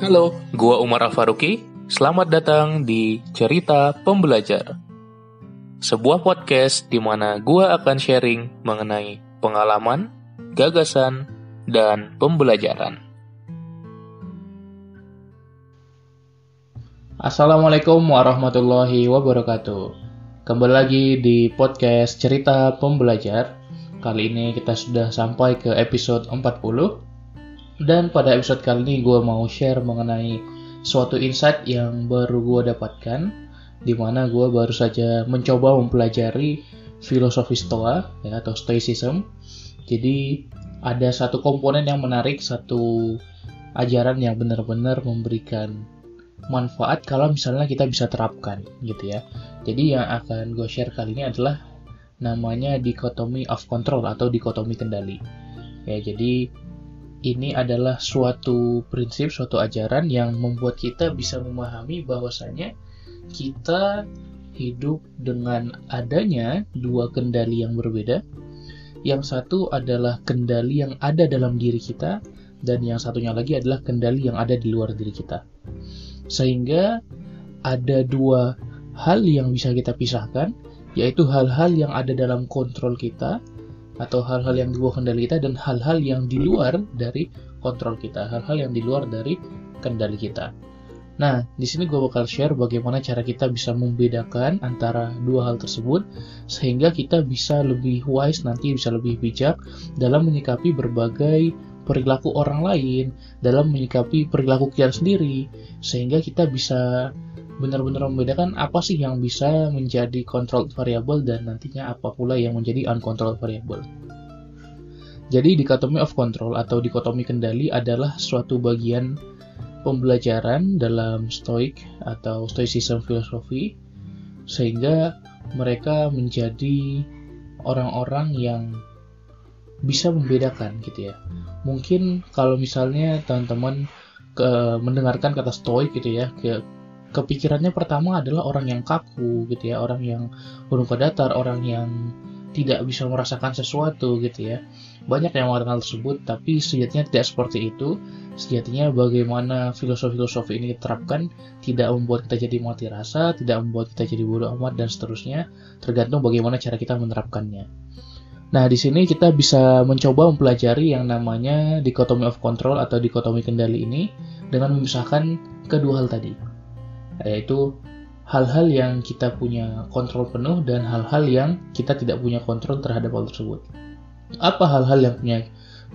Halo, gua Umar Afaruki. Selamat datang di Cerita Pembelajar. Sebuah podcast di mana gua akan sharing mengenai pengalaman, gagasan, dan pembelajaran. Assalamualaikum warahmatullahi wabarakatuh. Kembali lagi di podcast Cerita Pembelajar. Kali ini kita sudah sampai ke episode 40 dan pada episode kali ini gue mau share mengenai suatu insight yang baru gue dapatkan di mana gue baru saja mencoba mempelajari filosofi Stoa ya, atau Stoicism. Jadi ada satu komponen yang menarik, satu ajaran yang benar-benar memberikan manfaat kalau misalnya kita bisa terapkan gitu ya. Jadi yang akan gue share kali ini adalah namanya dikotomi of control atau dikotomi kendali. Ya, jadi ini adalah suatu prinsip, suatu ajaran yang membuat kita bisa memahami bahwasanya kita hidup dengan adanya dua kendali yang berbeda. Yang satu adalah kendali yang ada dalam diri kita, dan yang satunya lagi adalah kendali yang ada di luar diri kita. Sehingga ada dua hal yang bisa kita pisahkan, yaitu hal-hal yang ada dalam kontrol kita atau hal-hal yang di bawah kendali kita dan hal-hal yang di luar dari kontrol kita, hal-hal yang di luar dari kendali kita. Nah, di sini gue bakal share bagaimana cara kita bisa membedakan antara dua hal tersebut sehingga kita bisa lebih wise nanti bisa lebih bijak dalam menyikapi berbagai perilaku orang lain, dalam menyikapi perilaku kita sendiri sehingga kita bisa benar-benar membedakan apa sih yang bisa menjadi controlled variable dan nantinya apa pula yang menjadi uncontrolled variable. Jadi dikotomi of control atau dikotomi kendali adalah suatu bagian pembelajaran dalam stoik atau stoicism filosofi sehingga mereka menjadi orang-orang yang bisa membedakan gitu ya. Mungkin kalau misalnya teman-teman mendengarkan kata stoik gitu ya, kepikirannya pertama adalah orang yang kaku gitu ya, orang yang ke datar, orang yang tidak bisa merasakan sesuatu gitu ya. Banyak yang mengatakan tersebut, tapi sejatinya tidak seperti itu. Sejatinya bagaimana filosofi-filosofi ini diterapkan tidak membuat kita jadi mati rasa, tidak membuat kita jadi bodoh amat dan seterusnya, tergantung bagaimana cara kita menerapkannya. Nah, di sini kita bisa mencoba mempelajari yang namanya dikotomi of control atau dikotomi kendali ini dengan memisahkan kedua hal tadi yaitu hal-hal yang kita punya kontrol penuh dan hal-hal yang kita tidak punya kontrol terhadap hal tersebut. Apa hal-hal yang punya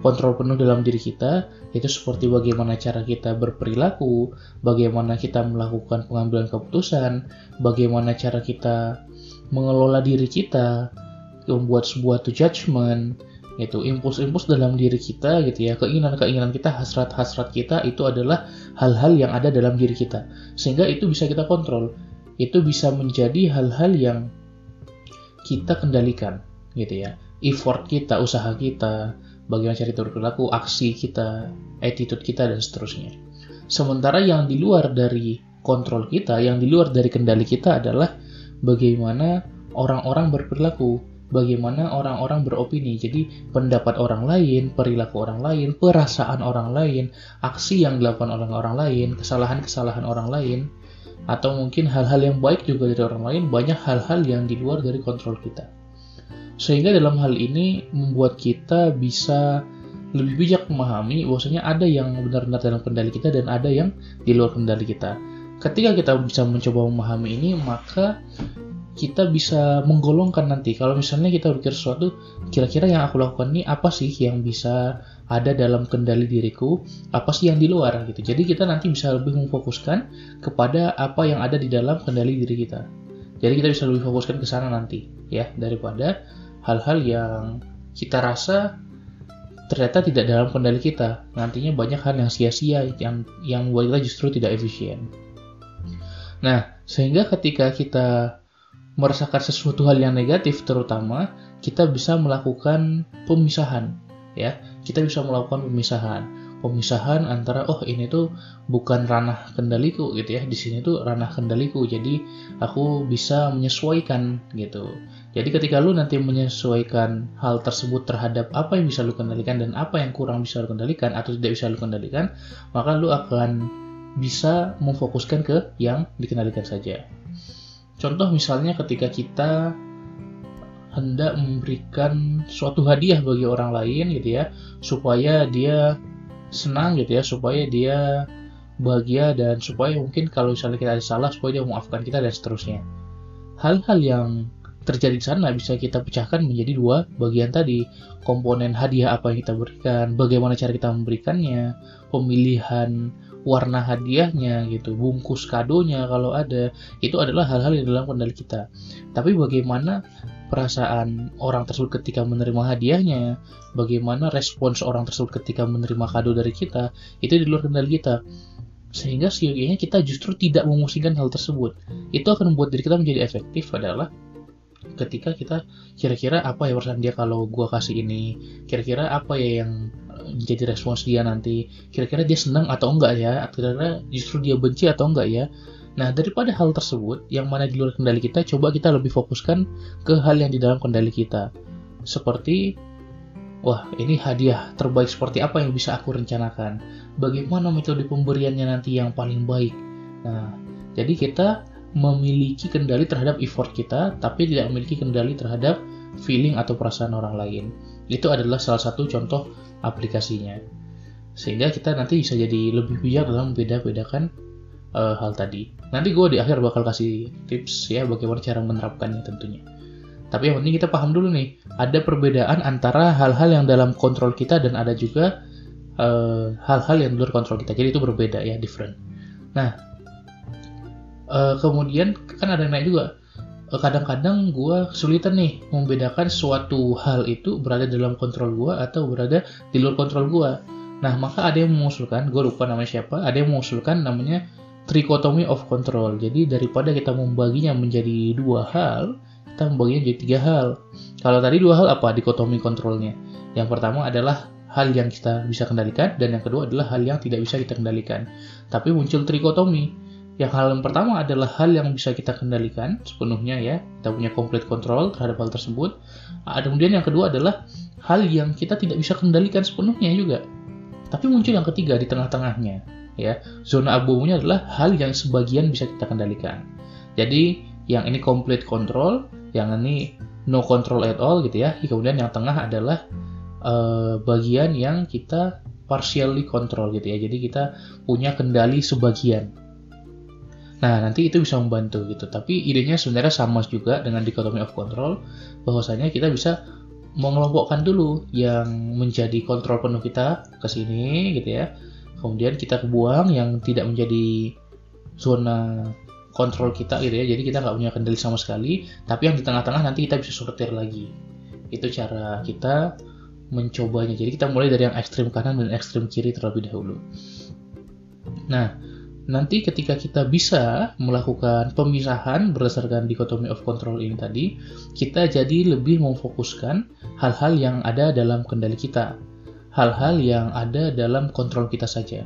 kontrol penuh dalam diri kita, Itu seperti bagaimana cara kita berperilaku, bagaimana kita melakukan pengambilan keputusan, bagaimana cara kita mengelola diri kita, membuat sebuah to judgment, itu impuls-impuls dalam diri kita gitu ya keinginan-keinginan kita hasrat-hasrat kita itu adalah hal-hal yang ada dalam diri kita. Sehingga itu bisa kita kontrol. Itu bisa menjadi hal-hal yang kita kendalikan gitu ya. Effort kita usaha kita bagaimana cara kita berperilaku aksi kita attitude kita dan seterusnya. Sementara yang di luar dari kontrol kita yang di luar dari kendali kita adalah bagaimana orang-orang berperilaku bagaimana orang-orang beropini. Jadi pendapat orang lain, perilaku orang lain, perasaan orang lain, aksi yang dilakukan oleh orang lain, kesalahan-kesalahan orang lain, atau mungkin hal-hal yang baik juga dari orang lain, banyak hal-hal yang di luar dari kontrol kita. Sehingga dalam hal ini membuat kita bisa lebih bijak memahami bahwasanya ada yang benar-benar dalam kendali kita dan ada yang di luar kendali kita. Ketika kita bisa mencoba memahami ini, maka kita bisa menggolongkan nanti. Kalau misalnya kita berpikir sesuatu kira-kira yang aku lakukan ini apa sih yang bisa ada dalam kendali diriku? Apa sih yang di luar gitu? Jadi kita nanti bisa lebih memfokuskan kepada apa yang ada di dalam kendali diri kita. Jadi kita bisa lebih fokuskan ke sana nanti ya daripada hal-hal yang kita rasa ternyata tidak dalam kendali kita. Nantinya banyak hal yang sia-sia yang yang membuat kita justru tidak efisien. Nah sehingga ketika kita merasakan sesuatu hal yang negatif terutama kita bisa melakukan pemisahan ya. Kita bisa melakukan pemisahan. Pemisahan antara oh ini tuh bukan ranah kendaliku gitu ya. Di sini tuh ranah kendaliku jadi aku bisa menyesuaikan gitu. Jadi ketika lu nanti menyesuaikan hal tersebut terhadap apa yang bisa lu kendalikan dan apa yang kurang bisa lu kendalikan atau tidak bisa lu kendalikan maka lu akan bisa memfokuskan ke yang dikendalikan saja. Contoh misalnya ketika kita hendak memberikan suatu hadiah bagi orang lain gitu ya, supaya dia senang gitu ya, supaya dia bahagia dan supaya mungkin kalau misalnya kita ada salah supaya dia memaafkan kita dan seterusnya. Hal-hal yang terjadi di sana bisa kita pecahkan menjadi dua bagian tadi komponen hadiah apa yang kita berikan bagaimana cara kita memberikannya pemilihan warna hadiahnya gitu bungkus kadonya kalau ada itu adalah hal-hal yang dalam kendali kita tapi bagaimana perasaan orang tersebut ketika menerima hadiahnya, bagaimana respons orang tersebut ketika menerima kado dari kita, itu di luar kendali kita. Sehingga sehingga kita justru tidak memusingkan hal tersebut. Itu akan membuat diri kita menjadi efektif adalah ketika kita kira-kira apa ya perasaan dia kalau gua kasih ini, kira-kira apa ya yang jadi respons dia nanti, kira-kira dia senang atau enggak ya, kira-kira justru dia benci atau enggak ya Nah, daripada hal tersebut yang mana di luar kendali kita, coba kita lebih fokuskan ke hal yang di dalam kendali kita. Seperti, wah ini hadiah terbaik seperti apa yang bisa aku rencanakan? Bagaimana metode pemberiannya nanti yang paling baik? Nah, jadi kita memiliki kendali terhadap effort kita, tapi tidak memiliki kendali terhadap feeling atau perasaan orang lain. Itu adalah salah satu contoh aplikasinya. Sehingga kita nanti bisa jadi lebih bijak dalam membeda-bedakan uh, hal tadi. Nanti gue di akhir bakal kasih tips ya bagaimana cara menerapkannya tentunya. Tapi yang penting kita paham dulu nih, ada perbedaan antara hal-hal yang dalam kontrol kita dan ada juga eh, hal-hal uh, yang luar kontrol kita. Jadi itu berbeda ya, different. Nah, uh, kemudian kan ada yang naik juga. Kadang-kadang gue kesulitan nih membedakan suatu hal itu berada dalam kontrol gue atau berada di luar kontrol gue. Nah, maka ada yang mengusulkan, gue lupa namanya siapa, ada yang mengusulkan namanya trichotomy of control. Jadi daripada kita membaginya menjadi dua hal, kita membaginya menjadi tiga hal. Kalau tadi dua hal apa dikotomi kontrolnya? Yang pertama adalah hal yang kita bisa kendalikan dan yang kedua adalah hal yang tidak bisa kita kendalikan. Tapi muncul trikotomi. Yang hal yang pertama adalah hal yang bisa kita kendalikan sepenuhnya ya. Kita punya complete control terhadap hal tersebut. Ada kemudian yang kedua adalah hal yang kita tidak bisa kendalikan sepenuhnya juga. Tapi muncul yang ketiga di tengah-tengahnya ya zona abu-abunya adalah hal yang sebagian bisa kita kendalikan jadi yang ini complete control yang ini no control at all gitu ya kemudian yang tengah adalah uh, bagian yang kita partially control gitu ya jadi kita punya kendali sebagian nah nanti itu bisa membantu gitu. Tapi idenya sebenarnya sama juga dengan dichotomy of control bahwasanya kita bisa mengelompokkan dulu yang menjadi kontrol penuh kita ke sini gitu ya. Kemudian kita kebuang yang tidak menjadi zona kontrol kita gitu ya. Jadi kita nggak punya kendali sama sekali tapi yang di tengah-tengah nanti kita bisa sortir lagi. Itu cara kita mencobanya. Jadi kita mulai dari yang ekstrim kanan dan ekstrim kiri terlebih dahulu. Nah nanti ketika kita bisa melakukan pemisahan berdasarkan dikotomi of control ini tadi kita jadi lebih memfokuskan hal-hal yang ada dalam kendali kita hal-hal yang ada dalam kontrol kita saja.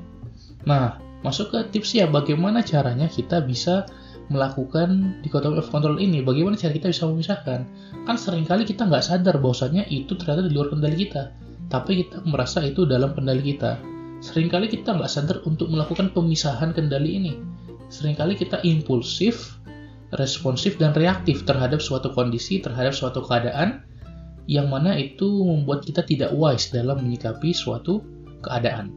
Nah, masuk ke tips ya bagaimana caranya kita bisa melakukan dikotomi of control ini, bagaimana cara kita bisa memisahkan. Kan sering kali kita nggak sadar bahwasanya itu ternyata di luar kendali kita, tapi kita merasa itu dalam kendali kita. Seringkali kita nggak sadar untuk melakukan pemisahan kendali ini. Seringkali kita impulsif, responsif, dan reaktif terhadap suatu kondisi, terhadap suatu keadaan, yang mana itu membuat kita tidak wise dalam menyikapi suatu keadaan.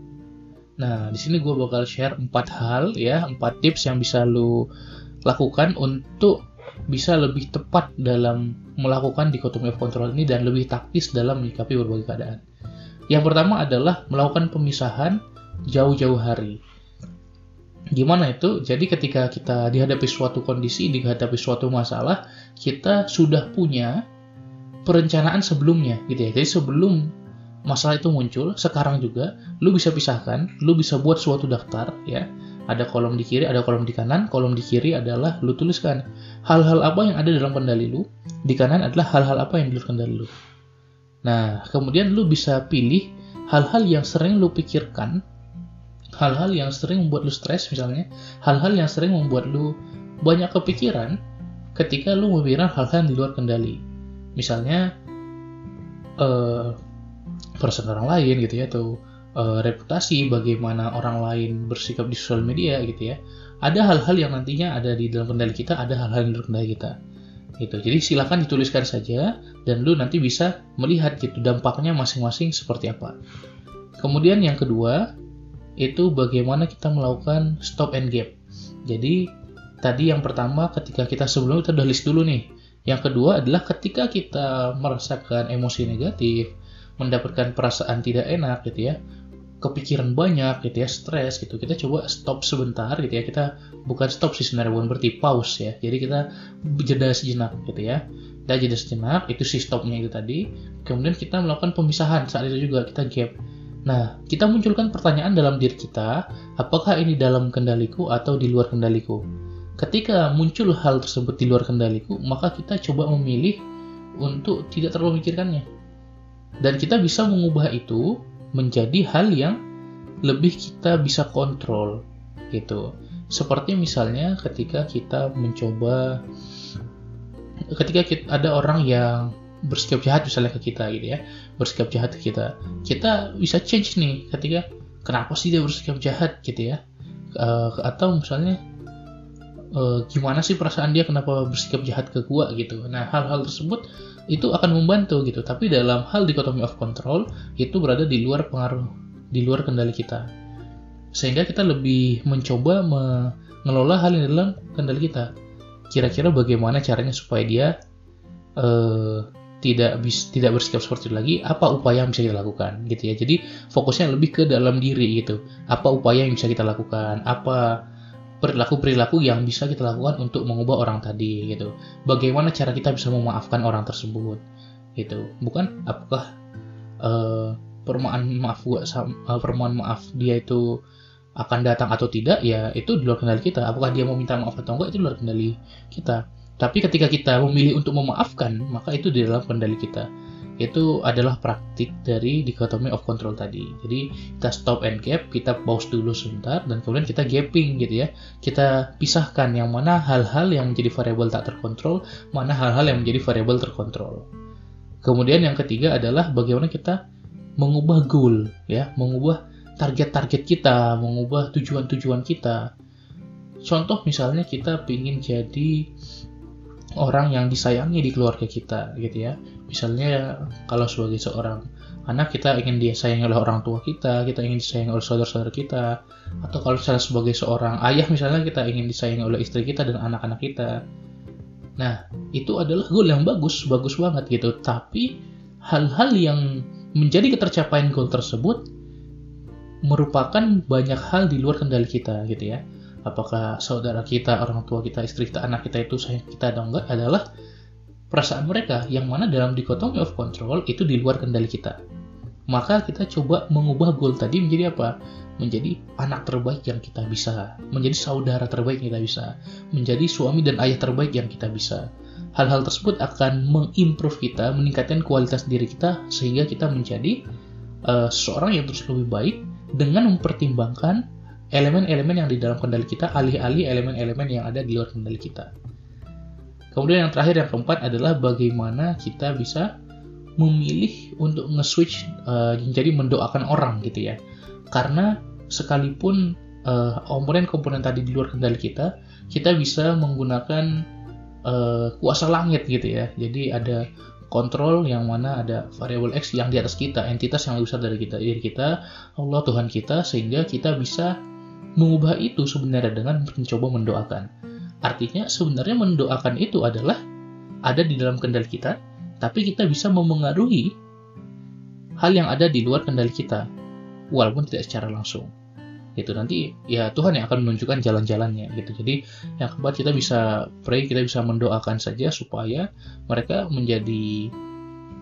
Nah, di sini gue bakal share empat hal ya, empat tips yang bisa lo lakukan untuk bisa lebih tepat dalam melakukan dikotomi of control ini dan lebih taktis dalam menyikapi berbagai keadaan. Yang pertama adalah melakukan pemisahan jauh-jauh hari. Gimana itu? Jadi ketika kita dihadapi suatu kondisi, dihadapi suatu masalah, kita sudah punya perencanaan sebelumnya gitu ya. Jadi sebelum masalah itu muncul, sekarang juga lu bisa pisahkan, lu bisa buat suatu daftar ya. Ada kolom di kiri, ada kolom di kanan. Kolom di kiri adalah lu tuliskan hal-hal apa yang ada dalam kendali lu. Di kanan adalah hal-hal apa yang di luar kendali lu. Nah, kemudian lu bisa pilih hal-hal yang sering lu pikirkan, hal-hal yang sering membuat lu stres misalnya, hal-hal yang sering membuat lu banyak kepikiran ketika lu memikirkan hal-hal yang di luar kendali misalnya uh, perasaan orang lain gitu ya atau uh, reputasi, bagaimana orang lain bersikap di sosial media gitu ya. Ada hal-hal yang nantinya ada di dalam kendali kita, ada hal-hal yang di kendali kita. Gitu. Jadi silakan dituliskan saja dan lu nanti bisa melihat gitu dampaknya masing-masing seperti apa. Kemudian yang kedua itu bagaimana kita melakukan stop and gap. Jadi tadi yang pertama ketika kita sebelum kita udah list dulu nih. Yang kedua adalah ketika kita merasakan emosi negatif, mendapatkan perasaan tidak enak gitu ya, kepikiran banyak gitu ya, stres gitu. Kita coba stop sebentar gitu ya. Kita bukan stop sih sebenarnya bukan berarti pause ya. Jadi kita jeda sejenak gitu ya. Kita jeda sejenak itu si stopnya itu tadi. Kemudian kita melakukan pemisahan saat itu juga kita gap. Nah, kita munculkan pertanyaan dalam diri kita, apakah ini dalam kendaliku atau di luar kendaliku? Ketika muncul hal tersebut di luar kendaliku, maka kita coba memilih untuk tidak terlalu memikirkannya. Dan kita bisa mengubah itu menjadi hal yang lebih kita bisa kontrol gitu. Seperti misalnya ketika kita mencoba ketika kita, ada orang yang bersikap jahat misalnya ke kita gitu ya, bersikap jahat ke kita. Kita bisa change nih ketika kenapa sih dia bersikap jahat gitu ya. Uh, atau misalnya uh, gimana sih perasaan dia kenapa bersikap jahat ke gua gitu. Nah, hal-hal tersebut itu akan membantu gitu. Tapi dalam hal dikotomi of control itu berada di luar pengaruh, di luar kendali kita. Sehingga kita lebih mencoba mengelola hal yang dalam kendali kita. Kira-kira bagaimana caranya supaya dia uh, tidak bis, tidak bersikap seperti itu lagi, apa upaya yang bisa kita lakukan gitu ya. Jadi fokusnya lebih ke dalam diri gitu. Apa upaya yang bisa kita lakukan? Apa perilaku-perilaku yang bisa kita lakukan untuk mengubah orang tadi gitu. Bagaimana cara kita bisa memaafkan orang tersebut gitu. Bukan apakah uh, permohonan maaf gua uh, permohonan maaf dia itu akan datang atau tidak ya itu di luar kendali kita. Apakah dia mau minta maaf atau enggak itu di luar kendali kita. Tapi ketika kita memilih untuk memaafkan, maka itu di dalam kendali kita itu adalah praktik dari dikotomi of control tadi. Jadi kita stop and gap, kita pause dulu sebentar, dan kemudian kita gapping gitu ya. Kita pisahkan yang mana hal-hal yang menjadi variabel tak terkontrol, mana hal-hal yang menjadi variabel terkontrol. Kemudian yang ketiga adalah bagaimana kita mengubah goal, ya, mengubah target-target kita, mengubah tujuan-tujuan kita. Contoh misalnya kita ingin jadi orang yang disayangi di keluarga kita gitu ya misalnya kalau sebagai seorang anak kita ingin disayangi oleh orang tua kita kita ingin disayangi oleh saudara-saudara kita. Atau kalau misalnya sebagai seorang ayah misalnya kita ingin disayangi oleh istri kita dan anak-anak kita. Nah itu adalah goal yang bagus bagus banget gitu. Tapi hal-hal yang menjadi ketercapaian goal tersebut merupakan banyak hal di luar kendali kita gitu ya. Apakah saudara kita, orang tua kita, istri kita, anak kita itu sayang kita atau enggak adalah perasaan mereka yang mana dalam dikotomi of control itu di luar kendali kita. Maka kita coba mengubah goal tadi menjadi apa? Menjadi anak terbaik yang kita bisa, menjadi saudara terbaik yang kita bisa, menjadi suami dan ayah terbaik yang kita bisa. Hal-hal tersebut akan mengimprove kita, meningkatkan kualitas diri kita sehingga kita menjadi uh, seorang yang terus lebih baik dengan mempertimbangkan elemen-elemen yang di dalam kendali kita alih-alih elemen-elemen yang ada di luar kendali kita. Kemudian yang terakhir yang keempat adalah bagaimana kita bisa memilih untuk nge-switch uh, jadi mendoakan orang gitu ya. Karena sekalipun uh, komponen-komponen tadi di luar kendali kita, kita bisa menggunakan uh, kuasa langit gitu ya. Jadi ada kontrol yang mana ada variabel X yang di atas kita, entitas yang lebih besar dari kita, diri kita, Allah Tuhan kita, sehingga kita bisa mengubah itu sebenarnya dengan mencoba mendoakan. Artinya sebenarnya mendoakan itu adalah ada di dalam kendali kita, tapi kita bisa memengaruhi hal yang ada di luar kendali kita, walaupun tidak secara langsung. Itu nanti ya Tuhan yang akan menunjukkan jalan-jalannya gitu. Jadi yang keempat kita bisa pray, kita bisa mendoakan saja supaya mereka menjadi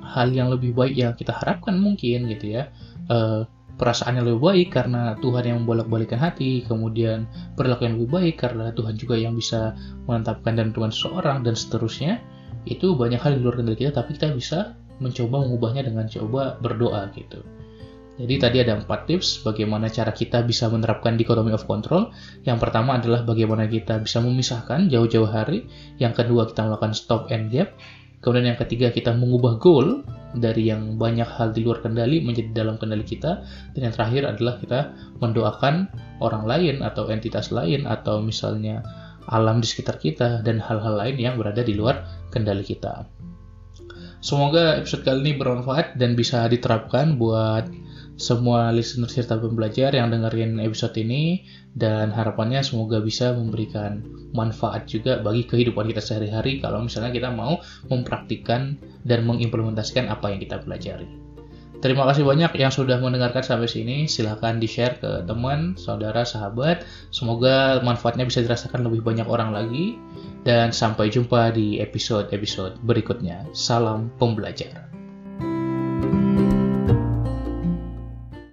hal yang lebih baik yang kita harapkan mungkin gitu ya. Uh, perasaan yang lebih baik karena Tuhan yang membolak-balikan hati, kemudian perilaku yang lebih baik karena Tuhan juga yang bisa menetapkan dan Tuhan seseorang dan seterusnya. Itu banyak hal di luar kendali kita, tapi kita bisa mencoba mengubahnya dengan coba berdoa gitu. Jadi tadi ada empat tips bagaimana cara kita bisa menerapkan dikotomi of control. Yang pertama adalah bagaimana kita bisa memisahkan jauh-jauh hari. Yang kedua kita melakukan stop and gap. Kemudian yang ketiga kita mengubah goal dari yang banyak hal di luar kendali menjadi dalam kendali kita. Dan yang terakhir adalah kita mendoakan orang lain atau entitas lain atau misalnya alam di sekitar kita dan hal-hal lain yang berada di luar kendali kita. Semoga episode kali ini bermanfaat dan bisa diterapkan buat semua listener serta pembelajar yang dengerin episode ini dan harapannya semoga bisa memberikan manfaat juga bagi kehidupan kita sehari-hari kalau misalnya kita mau mempraktikkan dan mengimplementasikan apa yang kita pelajari. Terima kasih banyak yang sudah mendengarkan sampai sini. Silahkan di-share ke teman, saudara, sahabat. Semoga manfaatnya bisa dirasakan lebih banyak orang lagi. Dan sampai jumpa di episode-episode berikutnya. Salam pembelajar.